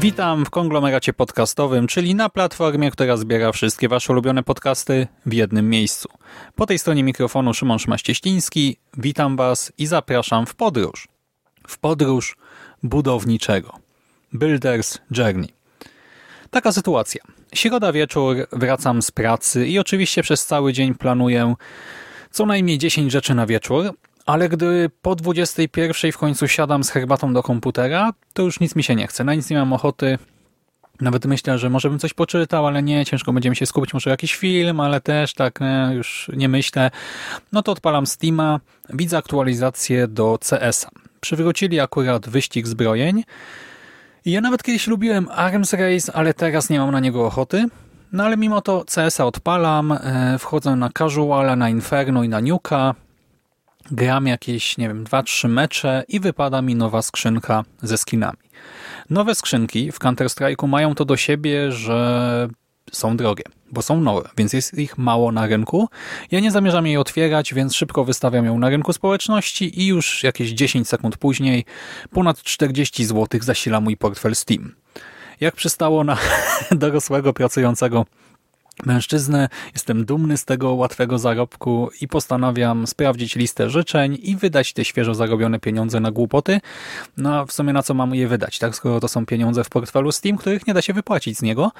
Witam w konglomeracie podcastowym, czyli na platformie, która zbiera wszystkie Wasze ulubione podcasty w jednym miejscu. Po tej stronie mikrofonu Szymon Szymaścieściński. Witam Was i zapraszam w podróż. W podróż budowniczego. Builders Journey. Taka sytuacja. Środa wieczór, wracam z pracy i oczywiście przez cały dzień planuję co najmniej 10 rzeczy na wieczór, ale gdy po 21 w końcu siadam z herbatą do komputera, to już nic mi się nie chce. Na nic nie mam ochoty. Nawet myślę, że może bym coś poczytał, ale nie, ciężko będziemy się skupić, może jakiś film, ale też tak nie, już nie myślę. No to odpalam Steama, widzę aktualizację do CS-a. Przywrócili akurat wyścig zbrojeń. I ja nawet kiedyś lubiłem Arms Race, ale teraz nie mam na niego ochoty. No ale mimo to CS-a odpalam, e, wchodzę na Casuala, na Inferno i na Nuka, gram jakieś, nie wiem, 2-3 mecze i wypada mi nowa skrzynka ze skinami. Nowe skrzynki w Counter-Strike'u mają to do siebie, że są drogie, bo są nowe, więc jest ich mało na rynku. Ja nie zamierzam jej otwierać, więc szybko wystawiam ją na rynku społeczności i już jakieś 10 sekund później ponad 40 zł zasila mój portfel Steam. Jak przystało na dorosłego pracującego mężczyznę. Jestem dumny z tego łatwego zarobku i postanawiam sprawdzić listę życzeń i wydać te świeżo zarobione pieniądze na głupoty. No a w sumie na co mam je wydać, tak? Skoro to są pieniądze w portfelu Steam, których nie da się wypłacić z niego.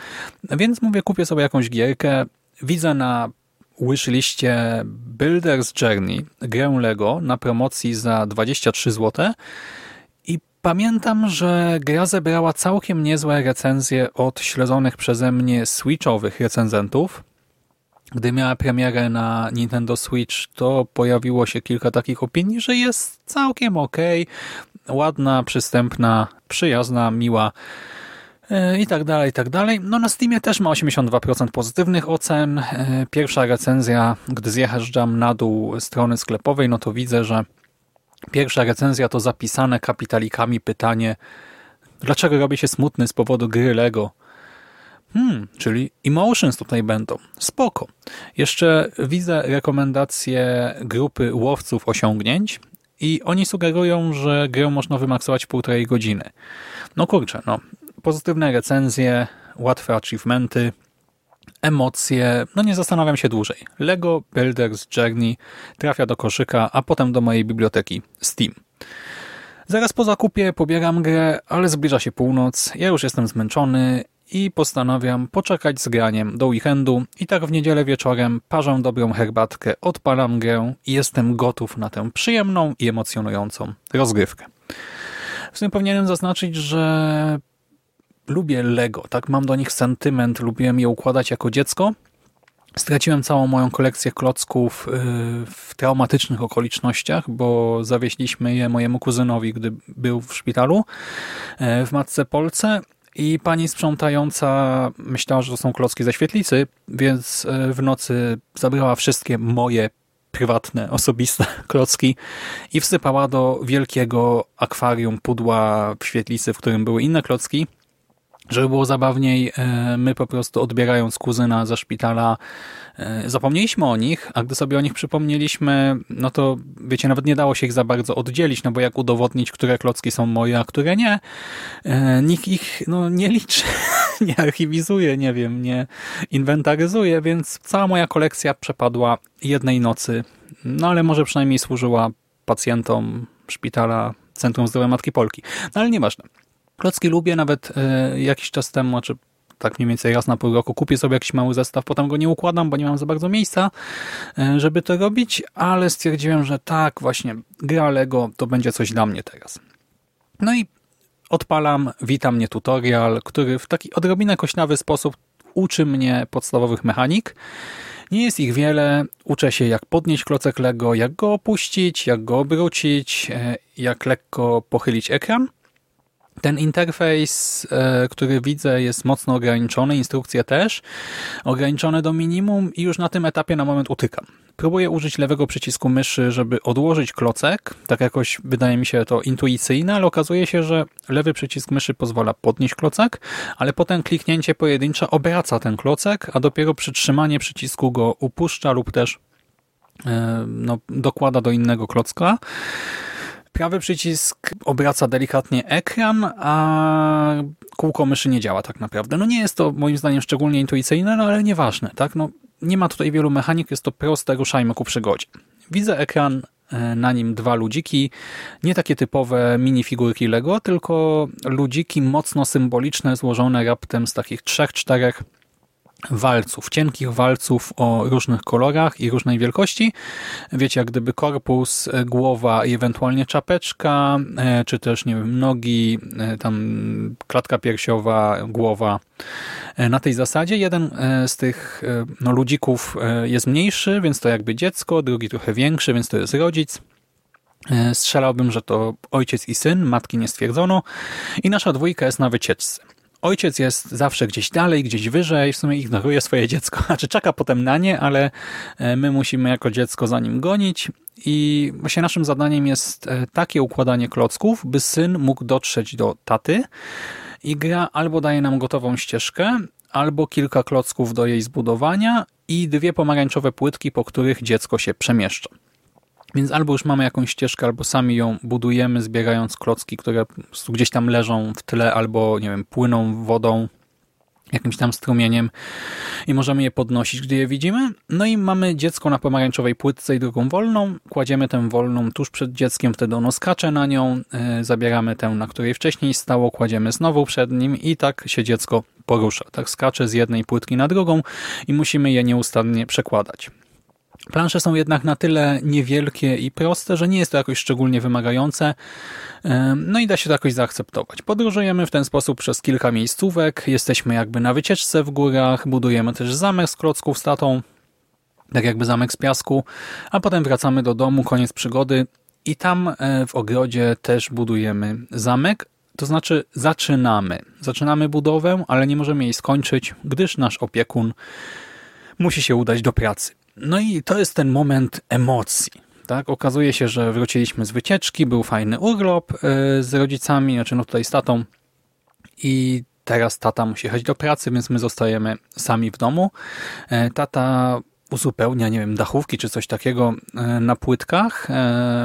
Więc mówię, kupię sobie jakąś gierkę. Widzę na wishliście Builder's Journey, grę Lego na promocji za 23 zł. Pamiętam, że gra zebrała całkiem niezłe recenzje od śledzonych przeze mnie switchowych recenzentów. Gdy miała premierę na Nintendo Switch, to pojawiło się kilka takich opinii, że jest całkiem ok, ładna, przystępna, przyjazna, miła i tak dalej, i tak dalej. No na Steamie też ma 82% pozytywnych ocen. Pierwsza recenzja, gdy zjeżdżam na dół strony sklepowej, no to widzę, że Pierwsza recenzja to zapisane kapitalikami pytanie, dlaczego robię się smutny z powodu gry Lego? Hmm, czyli emotions tutaj będą. Spoko. Jeszcze widzę rekomendacje grupy łowców osiągnięć i oni sugerują, że grę można wymaksować w półtorej godziny. No kurczę, no. Pozytywne recenzje, łatwe achievementy, emocje, no nie zastanawiam się dłużej. Lego Builders Journey trafia do koszyka, a potem do mojej biblioteki Steam. Zaraz po zakupie pobieram grę, ale zbliża się północ, ja już jestem zmęczony i postanawiam poczekać z graniem do weekendu i tak w niedzielę wieczorem parzę dobrą herbatkę, odpalam grę i jestem gotów na tę przyjemną i emocjonującą rozgrywkę. W sumie powinienem zaznaczyć, że lubię Lego, tak? Mam do nich sentyment, lubiłem je układać jako dziecko. Straciłem całą moją kolekcję klocków y, w traumatycznych okolicznościach, bo zawieźliśmy je mojemu kuzynowi, gdy był w szpitalu y, w Matce Polce i pani sprzątająca myślała, że to są klocki ze świetlicy, więc y, w nocy zabrała wszystkie moje prywatne, osobiste klocki i wsypała do wielkiego akwarium pudła w świetlicy, w którym były inne klocki żeby było zabawniej, e, my po prostu odbierając kuzyna ze szpitala e, zapomnieliśmy o nich, a gdy sobie o nich przypomnieliśmy, no to wiecie, nawet nie dało się ich za bardzo oddzielić, no bo jak udowodnić, które klocki są moje, a które nie, e, nikt ich no, nie liczy, nie archiwizuje, nie wiem, nie inwentaryzuje, więc cała moja kolekcja przepadła jednej nocy, no ale może przynajmniej służyła pacjentom szpitala Centrum Zdrowia Matki Polki. No ale nieważne. Klocki lubię nawet e, jakiś czas temu, czy tak mniej więcej raz na pół roku kupię sobie jakiś mały zestaw, potem go nie układam, bo nie mam za bardzo miejsca, e, żeby to robić, ale stwierdziłem, że tak, właśnie gra Lego to będzie coś dla mnie teraz. No i odpalam, witam mnie tutorial, który w taki odrobinę kośnawy sposób uczy mnie podstawowych mechanik. Nie jest ich wiele, uczę się jak podnieść klocek Lego, jak go opuścić, jak go obrócić, e, jak lekko pochylić ekran. Ten interfejs, e, który widzę, jest mocno ograniczony, instrukcje też, ograniczone do minimum i już na tym etapie na moment utykam. Próbuję użyć lewego przycisku myszy, żeby odłożyć klocek, tak jakoś wydaje mi się to intuicyjne, ale okazuje się, że lewy przycisk myszy pozwala podnieść klocek, ale potem kliknięcie pojedyncze obraca ten klocek, a dopiero przytrzymanie przycisku go upuszcza lub też e, no, dokłada do innego klocka. Prawy przycisk obraca delikatnie ekran, a kółko myszy nie działa tak naprawdę. No nie jest to moim zdaniem szczególnie intuicyjne, no ale nieważne, tak? No, nie ma tutaj wielu mechanik, jest to proste, ruszajmy ku przygodzie. Widzę ekran, e, na nim dwa ludziki, nie takie typowe minifigurki Lego, tylko ludziki mocno symboliczne, złożone raptem z takich trzech, czterech walców, cienkich walców o różnych kolorach i różnej wielkości. Wiecie, jak gdyby korpus, e, głowa i ewentualnie czapeczka, e, czy też, nie wiem, nogi, e, tam klatka piersiowa, głowa. Na tej zasadzie jeden z tych no, ludzików jest mniejszy, więc to jakby dziecko, drugi trochę większy, więc to jest rodzic. Strzelałbym, że to ojciec i syn, matki nie stwierdzono i nasza dwójka jest na wycieczce. Ojciec jest zawsze gdzieś dalej, gdzieś wyżej, w sumie ignoruje swoje dziecko, znaczy czeka potem na nie, ale e, my musimy jako dziecko za nim gonić i właśnie naszym zadaniem jest e, takie układanie klocków, by syn mógł dotrzeć do taty i gra albo daje nam gotową ścieżkę, albo kilka klocków do jej zbudowania i dwie pomarańczowe płytki, po których dziecko się przemieszcza. Więc albo już mamy jakąś ścieżkę, albo sami ją budujemy, zbierając klocki, które gdzieś tam leżą w tle, albo nie wiem, płyną wodą, jakimś tam strumieniem i możemy je podnosić, gdy je widzimy. No i mamy dziecko na pomarańczowej płytce i drugą wolną. Kładziemy tę wolną tuż przed dzieckiem, wtedy ono skacze na nią. Yy, zabieramy tę, na której wcześniej stało, kładziemy znowu przed nim i tak się dziecko porusza. Tak skacze z jednej płytki na drugą i musimy je nieustannie przekładać. Plansze są jednak na tyle niewielkie i proste, że nie jest to jakoś szczególnie wymagające, no i da się to jakoś zaakceptować. Podróżujemy w ten sposób przez kilka miejscówek, jesteśmy jakby na wycieczce w górach, budujemy też zamek z klocków statą, tak jakby zamek z piasku, a potem wracamy do domu, koniec przygody i tam e, w ogrodzie też budujemy zamek, to znaczy zaczynamy. Zaczynamy budowę, ale nie możemy jej skończyć, gdyż nasz opiekun musi się udać do pracy. No i to jest ten moment emocji. Tak? Okazuje się, że wróciliśmy z wycieczki, był fajny urlop e, z rodzicami, znaczy no tutaj z tatą i teraz tata musi jechać do pracy, więc my zostajemy sami w domu. E, tata uzupełnia, nie wiem, dachówki czy coś takiego e, na płytkach.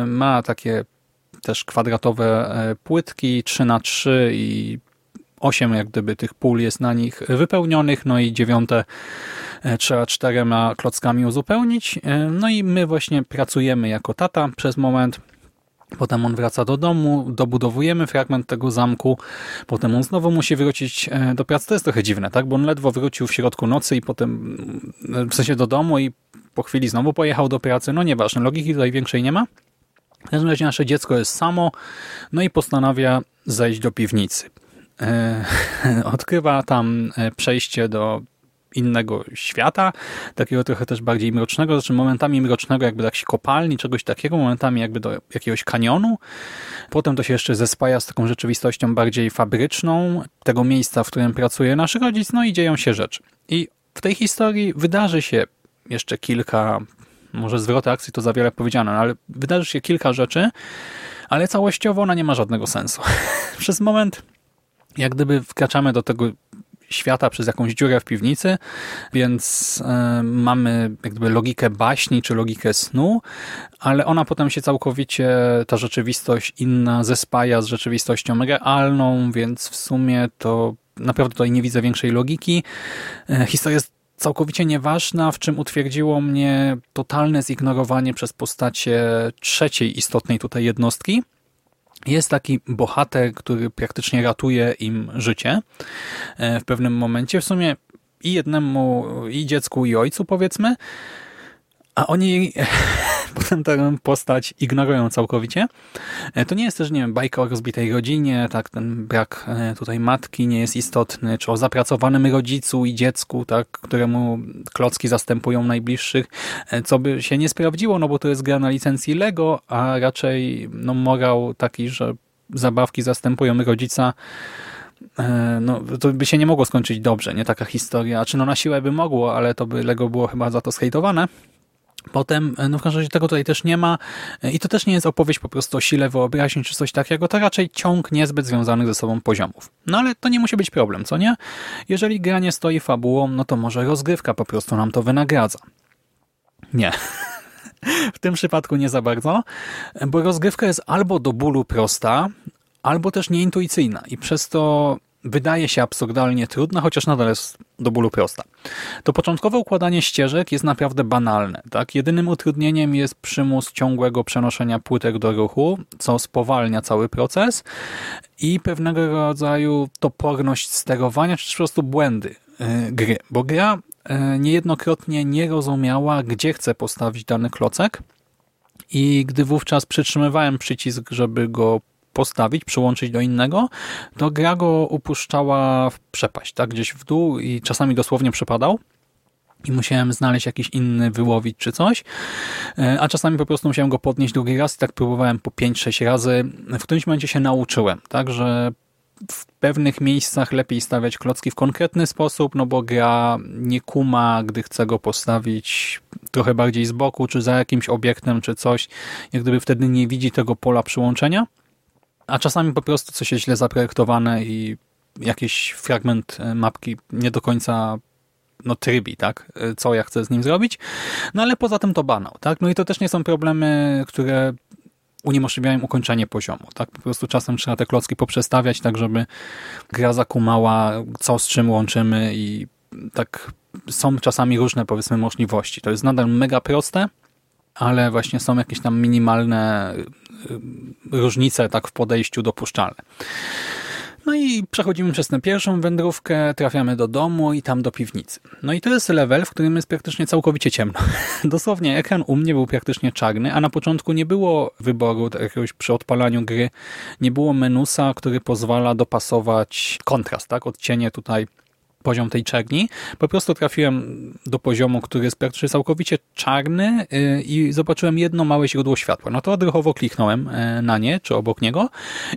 Ma takie też kwadratowe płytki 3 na 3 i 8 jak gdyby tych pól jest na nich wypełnionych, no i dziewiąte E, trzeba czterema klockami uzupełnić. E, no i my właśnie pracujemy jako tata przez moment. Potem on wraca do domu, dobudowujemy fragment tego zamku, potem on znowu musi wrócić e, do pracy. To jest trochę dziwne, tak? Bo on ledwo wrócił w środku nocy i potem, w sensie do domu i po chwili znowu pojechał do pracy. No nieważne, logiki tutaj większej nie ma. W każdym razie nasze dziecko jest samo, no i postanawia zejść do piwnicy. odkrywa tam przejście do innego świata, takiego trochę też bardziej mrocznego, znaczy momentami mrocznego jakby jakiejś kopalni, czegoś takiego, momentami jakby do jakiegoś kanionu. Potem to się jeszcze zespaja z taką rzeczywistością bardziej fabryczną, tego miejsca, w którym pracuje nasz rodzic, no i dzieją się rzeczy. I w tej historii wydarzy się jeszcze kilka, może zwroty akcji to za wiele powiedziane, no ale wydarzy się kilka rzeczy, ale całościowo ona nie ma żadnego sensu. Przez moment jak gdyby wkraczamy do tego świata przez jakąś dziurę w piwnicy, więc y, mamy jakby logikę baśni czy logikę snu, ale ona potem się całkowicie, ta rzeczywistość inna zespaja z rzeczywistością realną, więc w sumie to naprawdę tutaj nie widzę większej logiki. Y, historia jest całkowicie nieważna, w czym utwierdziło mnie totalne zignorowanie przez postacie trzeciej istotnej tutaj jednostki, jest taki bohater, który praktycznie ratuje im życie e, w pewnym momencie. W sumie i jednemu, i dziecku, i ojcu powiedzmy, a oni potem tę postać ignorują całkowicie. E, to nie jest też, nie wiem, bajka o rozbitej rodzinie, tak, ten brak e, tutaj matki nie jest istotny, czy o zapracowanym rodzicu i dziecku, tak, któremu klocki zastępują najbliższych, e, co by się nie sprawdziło, no bo to jest gra na licencji Lego, a raczej no, morał taki, że zabawki zastępują rodzica, no to by się nie mogło skończyć dobrze, nie taka historia. Czy no na siłę by mogło, ale to by Lego było chyba za to skejtowane. Potem, no w każdym razie tego tutaj też nie ma i to też nie jest opowieść po prostu o sile wyobraźni czy coś takiego, to raczej ciąg niezbyt związanych ze sobą poziomów. No ale to nie musi być problem, co nie? Jeżeli gra nie stoi fabułą, no to może rozgrywka po prostu nam to wynagradza. Nie. w tym przypadku nie za bardzo, bo rozgrywka jest albo do bólu prosta, albo też nieintuicyjna i przez to wydaje się absurdalnie trudna, chociaż nadal jest do bólu prosta. To początkowe układanie ścieżek jest naprawdę banalne. Tak? Jedynym utrudnieniem jest przymus ciągłego przenoszenia płytek do ruchu, co spowalnia cały proces i pewnego rodzaju toporność sterowania, czy po prostu błędy yy, gry, bo gra yy, niejednokrotnie nie rozumiała, gdzie chce postawić dany klocek i gdy wówczas przytrzymywałem przycisk, żeby go postawić, przyłączyć do innego, to gra go upuszczała w przepaść, tak, gdzieś w dół i czasami dosłownie przepadał. I musiałem znaleźć jakiś inny, wyłowić czy coś, e, a czasami po prostu musiałem go podnieść drugi raz i tak próbowałem po 5-6 razy. W którymś momencie się nauczyłem, tak, że w pewnych miejscach lepiej stawiać klocki w konkretny sposób, no bo gra nie kuma, gdy chce go postawić trochę bardziej z boku, czy za jakimś obiektem, czy coś, jak gdyby wtedy nie widzi tego pola przyłączenia a czasami po prostu coś jest źle zaprojektowane i jakiś fragment e, mapki nie do końca no, trybi, tak? E, co ja chcę z nim zrobić. No ale poza tym to banał, tak? No i to też nie są problemy, które uniemożliwiają ukończenie poziomu, tak? Po prostu czasem trzeba te klocki poprzestawiać, tak żeby gra zakumała, co z czym łączymy i tak są czasami różne, powiedzmy, możliwości. To jest nadal mega proste, ale właśnie są jakieś tam minimalne y, różnice tak w podejściu dopuszczalne. No i przechodzimy przez tę pierwszą wędrówkę, trafiamy do domu i tam do piwnicy. No i to jest level, w którym jest praktycznie całkowicie ciemno. Dosłownie ekran u mnie był praktycznie czarny, a na początku nie było wyboru jakiegoś przy odpalaniu gry, nie było menusa, który pozwala dopasować kontrast, tak? Odcienie tutaj poziom tej czerni. Po prostu trafiłem do poziomu, który jest praktycznie całkowicie czarny y, i zobaczyłem jedno małe źródło światła. No to odruchowo kliknąłem y, na nie, czy obok niego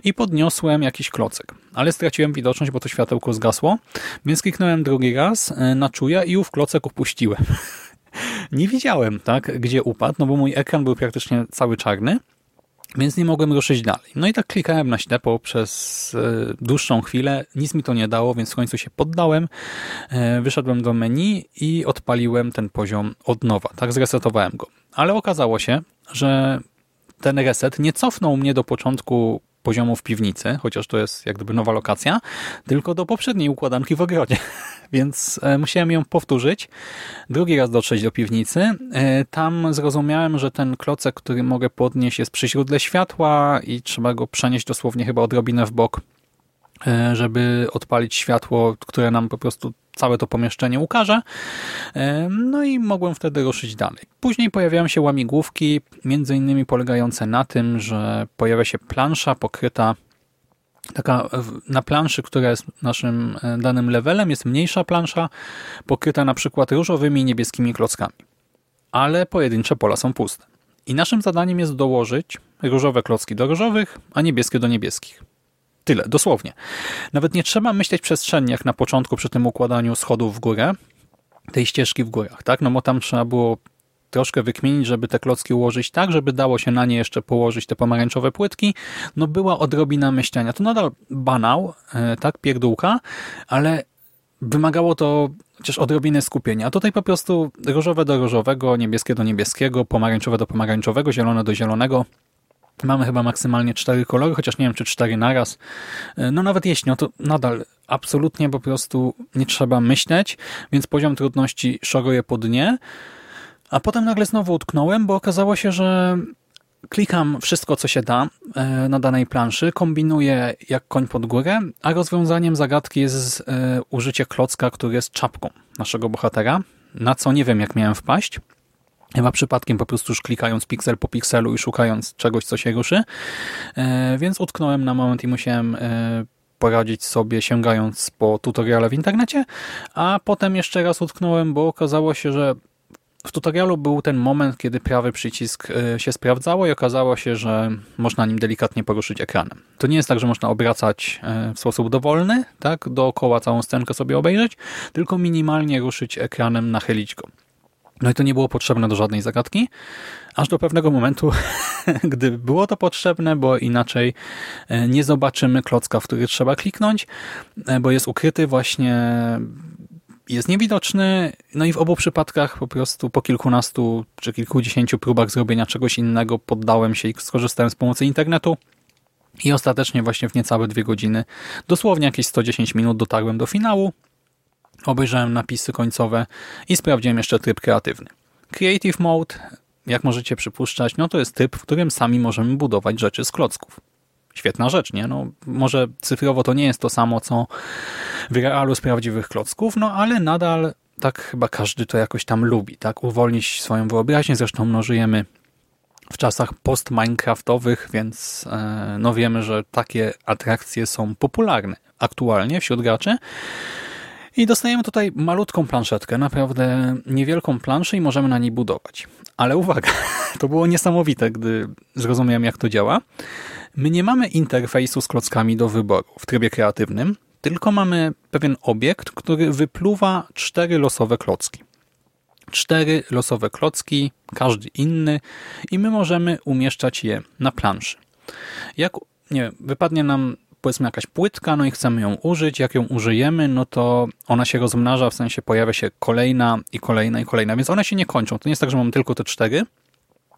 i podniosłem jakiś klocek. Ale straciłem widoczność, bo to światełko zgasło, więc kliknąłem drugi raz y, na czuja i ów klocek upuściłem. Nie widziałem, tak, gdzie upadł, no bo mój ekran był praktycznie cały czarny. Więc nie mogłem ruszyć dalej. No i tak klikałem na ślepo przez e, dłuższą chwilę. Nic mi to nie dało, więc w końcu się poddałem. E, wyszedłem do menu i odpaliłem ten poziom od nowa. Tak zresetowałem go. Ale okazało się, że ten reset nie cofnął mnie do początku poziomu w piwnicy, chociaż to jest jak gdyby nowa lokacja, tylko do poprzedniej układanki w ogrodzie. Więc e, musiałem ją powtórzyć, drugi raz dotrzeć do piwnicy. E, tam zrozumiałem, że ten klocek, który mogę podnieść jest przy źródle światła i trzeba go przenieść dosłownie chyba odrobinę w bok, żeby odpalić światło, które nam po prostu całe to pomieszczenie ukaże. No i mogłem wtedy ruszyć dalej. Później pojawiają się łamigłówki, między innymi polegające na tym, że pojawia się plansza pokryta taka na planszy, która jest naszym e, danym levelem, jest mniejsza plansza, pokryta na przykład różowymi i niebieskimi klockami. Ale pojedyncze pola są puste. I naszym zadaniem jest dołożyć różowe klocki do różowych, a niebieskie do niebieskich. Tyle, dosłownie. Nawet nie trzeba myśleć przestrzennie, jak na początku przy tym układaniu schodów w górę, tej ścieżki w górach, tak? No bo tam trzeba było troszkę wykminić, żeby te klocki ułożyć tak, żeby dało się na nie jeszcze położyć te pomarańczowe płytki. No była odrobina myślenia. To nadal banał, e, tak, pierdółka, ale wymagało to chociaż odrobinę skupienia. A tutaj po prostu różowe do różowego, niebieskie do niebieskiego, pomarańczowe do pomarańczowego, zielone do zielonego. Mamy chyba maksymalnie cztery kolory, chociaż nie wiem, czy cztery naraz. E, no nawet jeśli, no to nadal absolutnie po prostu nie trzeba myśleć, więc poziom trudności szoruje po dnie. A potem nagle znowu utknąłem, bo okazało się, że klikam wszystko, co się da e, na danej planszy, kombinuję jak koń pod górę, a rozwiązaniem zagadki jest e, użycie klocka, który jest czapką naszego bohatera, na co nie wiem, jak miałem wpaść. Chyba przypadkiem po prostu już klikając piksel po pikselu i szukając czegoś, co się ruszy. E, więc utknąłem na moment i musiałem poradzić sobie sięgając po tutoriale w internecie, a potem jeszcze raz utknąłem, bo okazało się, że w tutorialu był ten moment, kiedy prawy przycisk e, się sprawdzało i okazało się, że można nim delikatnie poruszyć ekranem. To nie jest tak, że można obracać e, w sposób dowolny, tak, dookoła całą scenkę sobie obejrzeć, tylko minimalnie ruszyć ekranem, nachylić go. No i to nie było potrzebne do żadnej zagadki, aż do pewnego momentu, gdy było to potrzebne, bo inaczej e, nie zobaczymy klocka, w który trzeba kliknąć, bo jest ukryty właśnie jest niewidoczny, no i w obu przypadkach po prostu po kilkunastu czy kilkudziesięciu próbach zrobienia czegoś innego poddałem się i skorzystałem z pomocy internetu. I ostatecznie właśnie w niecałe dwie godziny, dosłownie jakieś 110 minut dotarłem do finału, obejrzałem napisy końcowe i sprawdziłem jeszcze tryb kreatywny. Creative Mode, jak możecie przypuszczać, no to jest typ, w którym sami możemy budować rzeczy z klocków świetna rzecz, nie? No, może cyfrowo to nie jest to samo, co w realu z prawdziwych klocków, no ale nadal tak chyba każdy to jakoś tam lubi, tak? Uwolnić swoją wyobraźnię, zresztą no, żyjemy w czasach post-minecraftowych, więc e, no wiemy, że takie atrakcje są popularne aktualnie wśród graczy. I dostajemy tutaj malutką planszetkę, naprawdę niewielką planszę i możemy na niej budować. Ale uwaga, to było niesamowite, gdy zrozumiałem jak to działa. My nie mamy interfejsu z klockami do wyboru w trybie kreatywnym, tylko mamy pewien obiekt, który wypluwa cztery losowe klocki. Cztery losowe klocki, każdy inny i my możemy umieszczać je na planszy. Jak nie wypadnie nam powiedzmy jakaś płytka, no i chcemy ją użyć, jak ją użyjemy, no to ona się rozmnaża, w sensie pojawia się kolejna i kolejna i kolejna, więc one się nie kończą. To nie jest tak, że mamy tylko te cztery,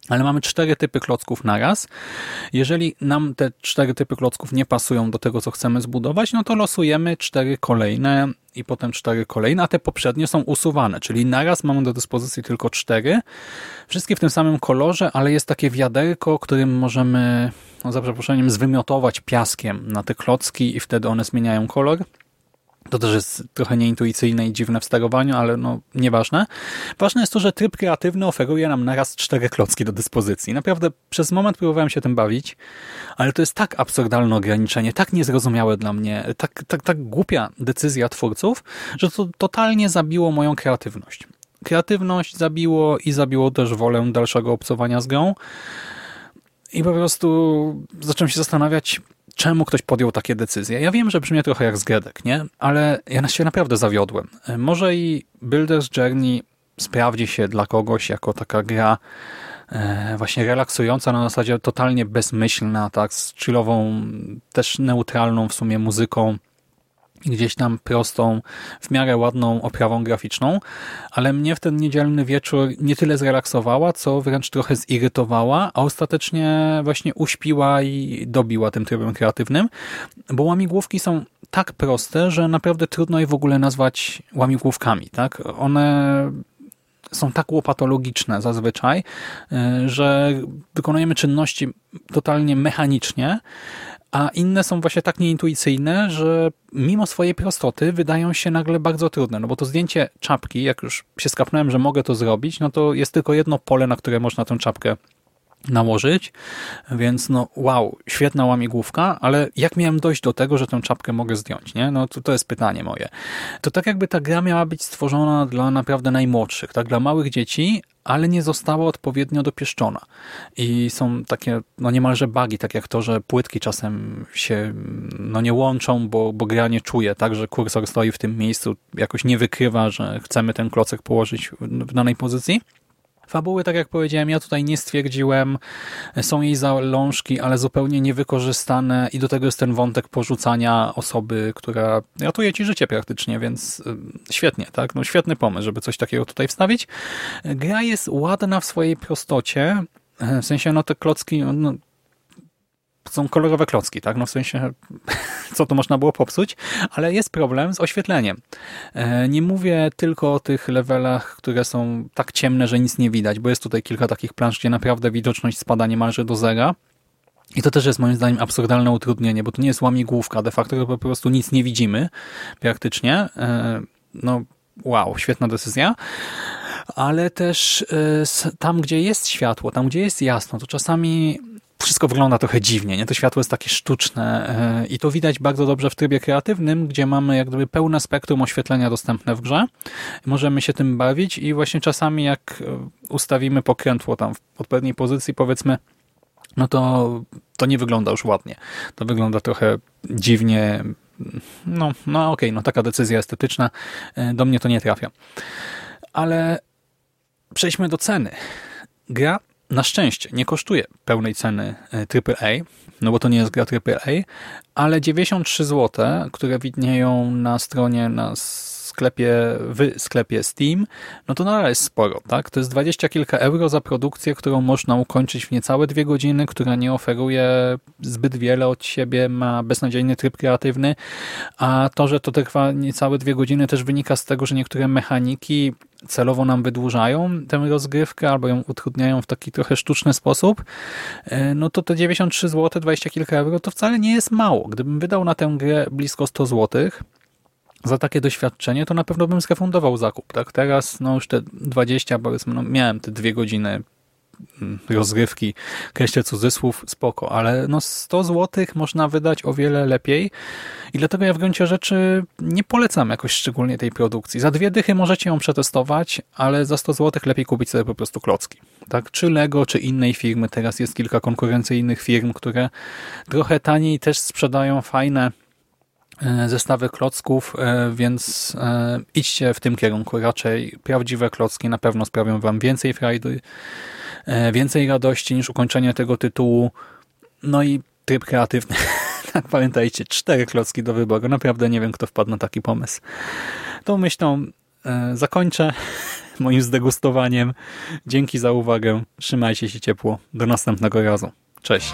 ale mamy cztery typy klocków naraz. Jeżeli nam te cztery typy klocków nie pasują do tego, co chcemy zbudować, no to losujemy cztery kolejne i potem cztery kolejne, a te poprzednie są usuwane, czyli naraz mamy do dyspozycji tylko cztery. Wszystkie w tym samym kolorze, ale jest takie wiaderko, którym możemy, no za przeproszeniem, zwymiotować piaskiem na te klocki i wtedy one zmieniają kolor. To też jest trochę nieintuicyjne i dziwne w sterowaniu, ale no nieważne. Ważne jest to, że tryb kreatywny oferuje nam naraz cztery klocki do dyspozycji. Naprawdę przez moment próbowałem się tym bawić, ale to jest tak absurdalne ograniczenie, tak niezrozumiałe dla mnie, tak, tak, tak głupia decyzja twórców, że to totalnie zabiło moją kreatywność. Kreatywność zabiło i zabiło też wolę dalszego obcowania z grą. I po prostu zacząłem się zastanawiać, czemu ktoś podjął takie decyzje. Ja wiem, że brzmi trochę jak zgredek, nie? Ale ja się naprawdę zawiodłem. Może i Builder's Journey sprawdzi się dla kogoś jako taka gra e, właśnie relaksująca, na zasadzie totalnie bezmyślna, tak, z chillową, też neutralną w sumie muzyką, gdzieś tam prostą, w miarę ładną oprawą graficzną, ale mnie w ten niedzielny wieczór nie tyle zrelaksowała, co wręcz trochę zirytowała, a ostatecznie właśnie uśpiła i dobiła tym trybem kreatywnym, bo łamigłówki są tak proste, że naprawdę trudno je w ogóle nazwać łamigłówkami. Tak? One są tak łopatologiczne zazwyczaj, y, że wykonujemy czynności totalnie mechanicznie, a inne są właśnie tak nieintuicyjne, że mimo swojej prostoty wydają się nagle bardzo trudne, no bo to zdjęcie czapki, jak już się skapnąłem, że mogę to zrobić, no to jest tylko jedno pole, na które można tę czapkę nałożyć, więc no wow, świetna łamigłówka, ale jak miałem dojść do tego, że tę czapkę mogę zdjąć, nie? No to, to jest pytanie moje. To tak jakby ta gra miała być stworzona dla naprawdę najmłodszych, tak, dla małych dzieci, ale nie została odpowiednio dopieszczona. I są takie no niemalże bugi, tak jak to, że płytki czasem się no nie łączą, bo, bo gra nie czuje, tak, że kursor stoi w tym miejscu, jakoś nie wykrywa, że chcemy ten klocek położyć w danej pozycji. Fabuły, tak jak powiedziałem, ja tutaj nie stwierdziłem. Są jej zalążki, ale zupełnie niewykorzystane i do tego jest ten wątek porzucania osoby, która ratuje ci życie praktycznie, więc y, świetnie, tak? No świetny pomysł, żeby coś takiego tutaj wstawić. Gra jest ładna w swojej prostocie, w sensie, no te klocki, no, są kolorowe klocki, tak? No w sensie, co to można było popsuć, ale jest problem z oświetleniem. E, nie mówię tylko o tych levelach, które są tak ciemne, że nic nie widać, bo jest tutaj kilka takich plansz, gdzie naprawdę widoczność spada niemalże do zera. I to też jest moim zdaniem absurdalne utrudnienie, bo to nie jest łamigłówka, de facto po prostu nic nie widzimy praktycznie. E, no wow, świetna decyzja. Ale też e, tam, gdzie jest światło, tam, gdzie jest jasno, to czasami wszystko wygląda trochę dziwnie, nie? To światło jest takie sztuczne e, i to widać bardzo dobrze w trybie kreatywnym, gdzie mamy jak gdyby pełne spektrum oświetlenia dostępne w grze. Możemy się tym bawić i właśnie czasami jak e, ustawimy pokrętło tam w odpowiedniej pozycji, powiedzmy, no to, to nie wygląda już ładnie. To wygląda trochę dziwnie. No, no okej, okay, no taka decyzja estetyczna e, do mnie to nie trafia. Ale przejdźmy do ceny. Gra na szczęście nie kosztuje pełnej ceny AAA, e, no bo to nie jest gra AAA, ale 93 zł, które widnieją na stronie na sklepie, w sklepie Steam, no to nadal jest sporo, tak? To jest 20 kilka euro za produkcję, którą można ukończyć w niecałe dwie godziny, która nie oferuje zbyt wiele od siebie, ma beznadziejny tryb kreatywny, a to, że to trwa niecałe dwie godziny też wynika z tego, że niektóre mechaniki celowo nam wydłużają tę rozgrywkę albo ją utrudniają w taki trochę sztuczny sposób, e, no to te 93 zł, 20 kilka euro to wcale nie jest mało. Gdybym wydał na tę grę blisko 100 złotych, za takie doświadczenie, to na pewno bym zrefundował zakup. Tak? Teraz no już te 20, powiedzmy, no miałem te dwie godziny mm, rozgrywki, kreślę cudzysłów, spoko, ale no 100 zł można wydać o wiele lepiej i dlatego ja w gruncie rzeczy nie polecam jakoś szczególnie tej produkcji. Za dwie dychy możecie ją przetestować, ale za 100 zł lepiej kupić sobie po prostu klocki. Tak? Czy Lego, czy innej firmy. Teraz jest kilka konkurencyjnych firm, które trochę taniej też sprzedają fajne zestawy klocków, e, więc e, idźcie w tym kierunku. Raczej prawdziwe klocki na pewno sprawią wam więcej frajdy, więcej radości niż ukończenie tego tytułu. No i tryb kreatywny. tak pamiętajcie, cztery klocki do wyboru. Naprawdę nie wiem, kto wpadł na taki pomysł. Tą myślą zakończę moim zdegustowaniem. Dzięki za uwagę. Trzymajcie się ciepło. Do następnego razu. Cześć.